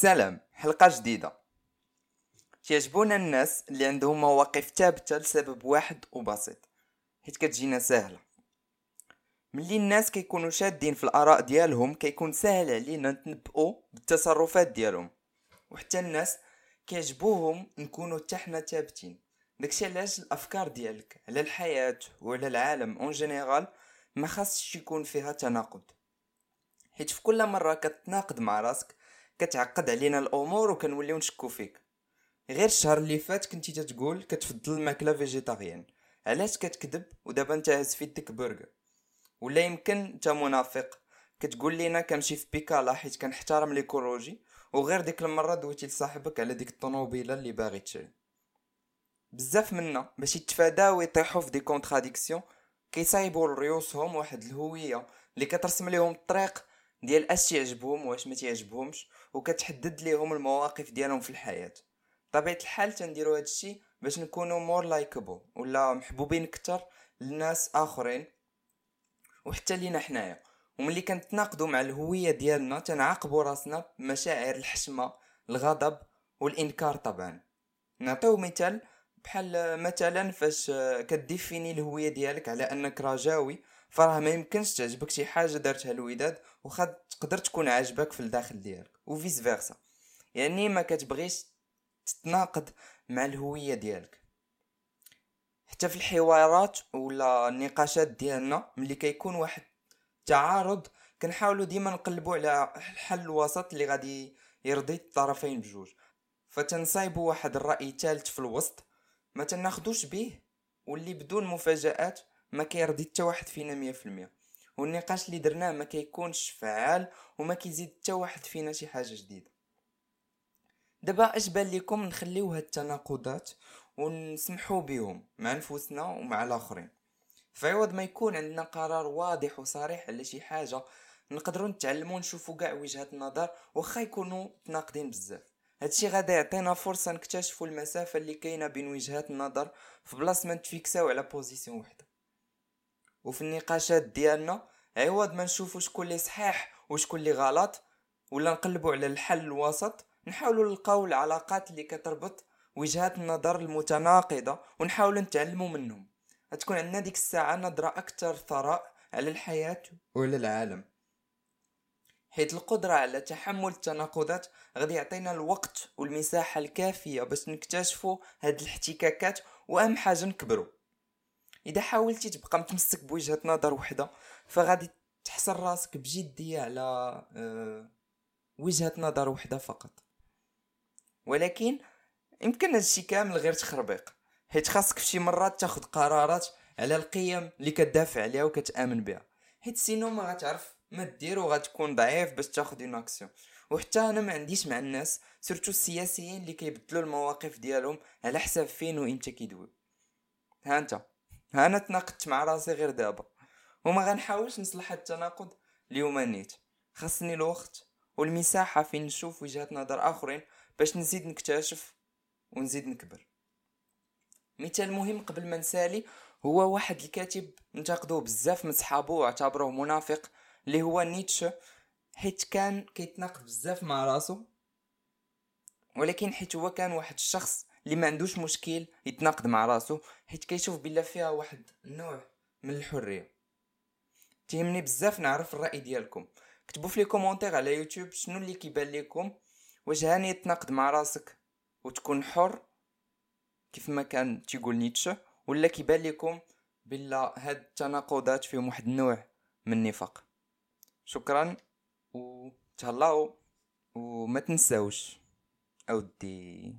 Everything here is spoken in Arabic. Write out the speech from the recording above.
سلام حلقة جديدة. تيعجبونا الناس اللي عندهم مواقف ثابتة لسبب واحد وبسيط حيت كتجينا سهلة. ملي الناس كيكونوا شادين في الآراء ديالهم كيكون سهل علينا نتنبؤوا بالتصرفات ديالهم. وحتى الناس كيعجبوهم نكونوا حتى حنا ثابتين. داكشي علاش الأفكار ديالك على الحياة وعلى العالم en général ما خاصش يكون فيها تناقض. حيت في كل مرة كتناقض مع راسك كتعقد علينا الأمور وكنوليو نشكو فيك. غير الشهر اللي فات كنتي تتقول كتفضل الماكلة végétarien علاش كتكذب ودابا انت هاز في يدك برجر ولا يمكن انت منافق. كتقول لينا كنمشي في بيكالا حيت كنحترم l'écologie وغير ديك المرة دويتي لصاحبك على ديك الطوموبيلة اللي باغي تشري. بزاف منا باش يتفاداو يطيحوا في des contradictions كيصايبوا لريوسهم واحد الهوية اللي كترسم لهم الطريق ديال اش يعجبهم واش ما تيعجبهمش وكتحدد ليهم المواقف ديالهم في الحياة. طبيعه الحال تنديروا هذا الشيء باش نكونوا more likeable ولا محبوبين أكثر للناس آخرين وحتى لينا حنايا. وملي كنتناقضوا مع الهوية ديالنا تنعاقبوا راسنا بمشاعر الحشمة الغضب والإنكار طبعا. نعطيو مثال بحال مثلا فاش كديفيني الهوية ديالك على أنك رجاوي فراه ما يمكنش تعجبك شي حاجة دارتها الوداد وخا تقدر تكون عاجبك في الداخل ديالك وفيس فيرسا يعني ما كتبغيش تتناقض مع الهوية ديالك. حتى في الحوارات ولا النقاشات ديالنا ملي كيكون واحد تعارض كنحاولوا ديما نقلبوا على الحل الوسط اللي غادي يرضي الطرفين بجوج. فتنصايبوا واحد الرأي ثالث في الوسط ما تناخدوش به واللي بدون مفاجآت ما كيرضي حتى واحد فينا مية في المية. والنقاش اللي درناه ما كيكونش فعال وما كيزيد حتى واحد فينا شي حاجة جديدة. دابا اش بان لكم نخليو هاد التناقضات ونسمحوا بهم مع نفوسنا ومع الآخرين. فعوض ما يكون عندنا قرار واضح وصريح على شي حاجة نقدروا نتعلموا نشوفوا كاع وجهات النظر واخا يكونوا تناقضين بزاف. هادشي غادي يعطينا فرصة نكتشفوا المسافة اللي كاينة بين وجهات النظر في بلاصة ما نتفيكساو على بوزيسيون وحدة. وفي النقاشات ديالنا عوض ما نشوفوا شكون اللي صحيح وشكون اللي غلط ولا نقلبوا على الحل الوسط نحاولوا نلقاو العلاقات اللي كتربط وجهات النظر المتناقضة ونحاولوا نتعلموا منهم. تكون عندنا ديك الساعة نظرة أكثر ثراء على الحياة وعلى العالم. حيث القدرة على تحمل التناقضات غادي يعطينا الوقت والمساحة الكافية باش نكتشفوا هاد الاحتكاكات وأهم حاجة نكبروا. إذا حاولتي تبقى متمسك بوجهة نظر وحدة فغادي تحصل راسك بجدية على أه وجهة نظر وحدة فقط. ولكن يمكن هادشي كامل غير تخربيق حيت خاصك فشي مرات تاخد قرارات على القيم اللي كتدافع عليها وكتآمن بها. حيت sinon ما غتعرف ما دير وغتكون ضعيف باش تاخد une action وحتى أنا ما عنديش مع الناس surtout السياسيين اللي كيبدلوا المواقف ديالهم على حساب فين وانت كيدوي ها أنت. ها أنا تناقضت مع راسي غير دابا. وما غنحاولش نصلح التناقض اليوم نيت. خاصني الوقت والمساحة فين نشوف وجهات نظر آخرين باش نزيد نكتشف ونزيد نكبر. مثال مهم قبل ما نسالي هو واحد الكاتب انتقدوه بزاف من صحابو واعتبروه منافق. اللي هو نيتشه حيت كان كيتناقض بزاف مع راسو. ولكن حيت هو كان واحد الشخص اللي ما عندوش مشكل يتناقض مع راسو حيت كيشوف بلا فيها واحد النوع من الحرية. تهمني بزاف نعرف الرأي ديالكم. كتبوا في les commentaires على يوتيوب شنو اللي كيبان لكم واش هاني تناقض مع راسك وتكون حر كيف ما كان تيقول نيتشه ولا كيبان لكم بلا هاد التناقضات فيهم واحد النوع من النفاق. شكرا و تهلاو وما تنساوش. أودي.